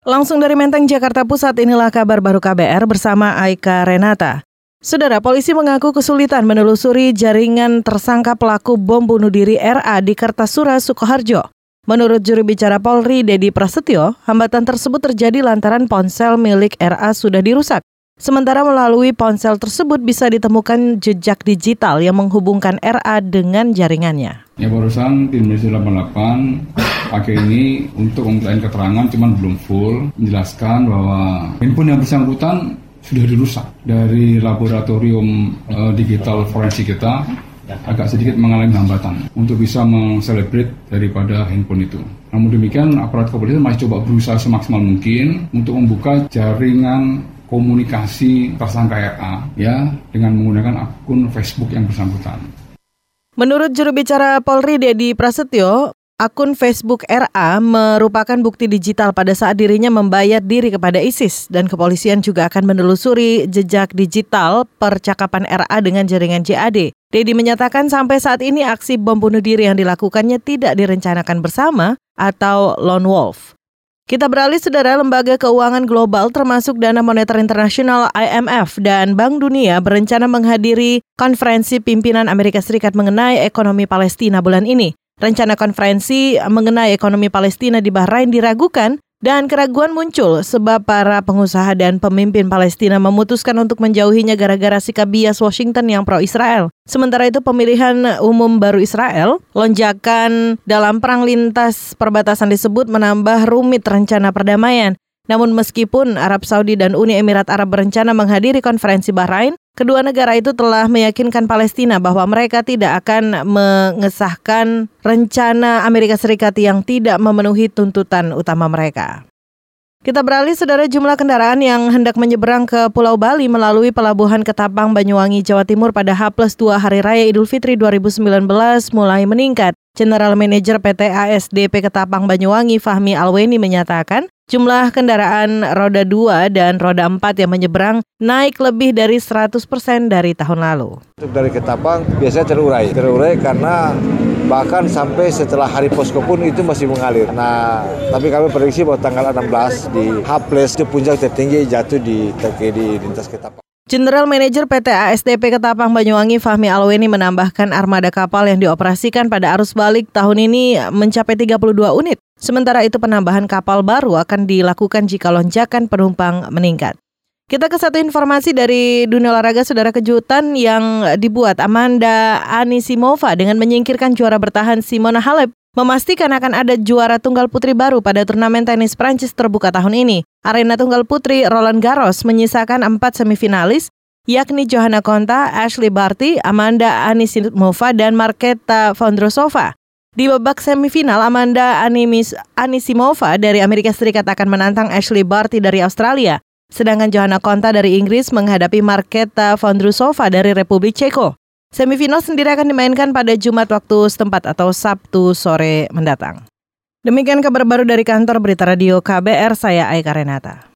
Langsung dari Menteng, Jakarta Pusat, inilah kabar baru KBR bersama Aika Renata. Saudara, polisi mengaku kesulitan menelusuri jaringan tersangka pelaku bom bunuh diri RA di Kertasura, Sukoharjo. Menurut juru bicara Polri, Dedi Prasetyo, hambatan tersebut terjadi lantaran ponsel milik RA sudah dirusak. Sementara melalui ponsel tersebut bisa ditemukan jejak digital yang menghubungkan RA dengan jaringannya. Ya barusan tim Indonesia 88 pakai ini untuk memintain keterangan cuman belum full menjelaskan bahwa handphone yang bersangkutan sudah dirusak dari laboratorium uh, digital forensik kita agak sedikit mengalami hambatan untuk bisa mengselebrate daripada handphone itu. Namun demikian aparat kepolisian masih coba berusaha semaksimal mungkin untuk membuka jaringan komunikasi tersangka RA ya dengan menggunakan akun Facebook yang bersangkutan. Menurut juru bicara Polri Dedi Prasetyo, akun Facebook RA merupakan bukti digital pada saat dirinya membayar diri kepada ISIS dan kepolisian juga akan menelusuri jejak digital percakapan RA dengan jaringan JAD. Dedi menyatakan sampai saat ini aksi bom bunuh diri yang dilakukannya tidak direncanakan bersama atau lone wolf. Kita beralih saudara lembaga keuangan global termasuk Dana Moneter Internasional IMF dan Bank Dunia berencana menghadiri konferensi pimpinan Amerika Serikat mengenai ekonomi Palestina bulan ini. Rencana konferensi mengenai ekonomi Palestina di Bahrain diragukan dan keraguan muncul sebab para pengusaha dan pemimpin Palestina memutuskan untuk menjauhinya gara-gara sikap bias Washington yang pro-Israel. Sementara itu pemilihan umum baru Israel, lonjakan dalam perang lintas perbatasan disebut menambah rumit rencana perdamaian. Namun meskipun Arab Saudi dan Uni Emirat Arab berencana menghadiri konferensi Bahrain, kedua negara itu telah meyakinkan Palestina bahwa mereka tidak akan mengesahkan rencana Amerika Serikat yang tidak memenuhi tuntutan utama mereka. Kita beralih saudara jumlah kendaraan yang hendak menyeberang ke Pulau Bali melalui pelabuhan Ketapang Banyuwangi Jawa Timur pada H plus 2 Hari Raya Idul Fitri 2019 mulai meningkat. General Manager PT ASDP Ketapang Banyuwangi Fahmi Alweni menyatakan jumlah kendaraan roda 2 dan roda 4 yang menyeberang naik lebih dari 100% dari tahun lalu. Dari Ketapang biasanya terurai. Terurai karena bahkan sampai setelah hari posko pun itu masih mengalir. Nah, tapi kami prediksi bahwa tanggal 16 di H plus itu puncak tertinggi jatuh di di lintas Ketapang. General Manager PT ASDP Ketapang Banyuwangi Fahmi Alweni menambahkan armada kapal yang dioperasikan pada arus balik tahun ini mencapai 32 unit. Sementara itu penambahan kapal baru akan dilakukan jika lonjakan penumpang meningkat. Kita ke satu informasi dari dunia olahraga saudara kejutan yang dibuat Amanda Anisimova dengan menyingkirkan juara bertahan Simona Halep memastikan akan ada juara tunggal putri baru pada turnamen tenis Prancis terbuka tahun ini. Arena tunggal putri Roland Garros menyisakan empat semifinalis yakni Johanna Konta, Ashley Barty, Amanda Anisimova, dan Marketa Vondrosova. Di babak semifinal, Amanda Animis, Anisimova dari Amerika Serikat akan menantang Ashley Barty dari Australia. Sedangkan Johanna Konta dari Inggris menghadapi Marketa Vondrusova dari Republik Ceko. Semifinal sendiri akan dimainkan pada Jumat waktu setempat atau Sabtu sore mendatang. Demikian kabar baru dari kantor Berita Radio KBR, saya Aika Renata.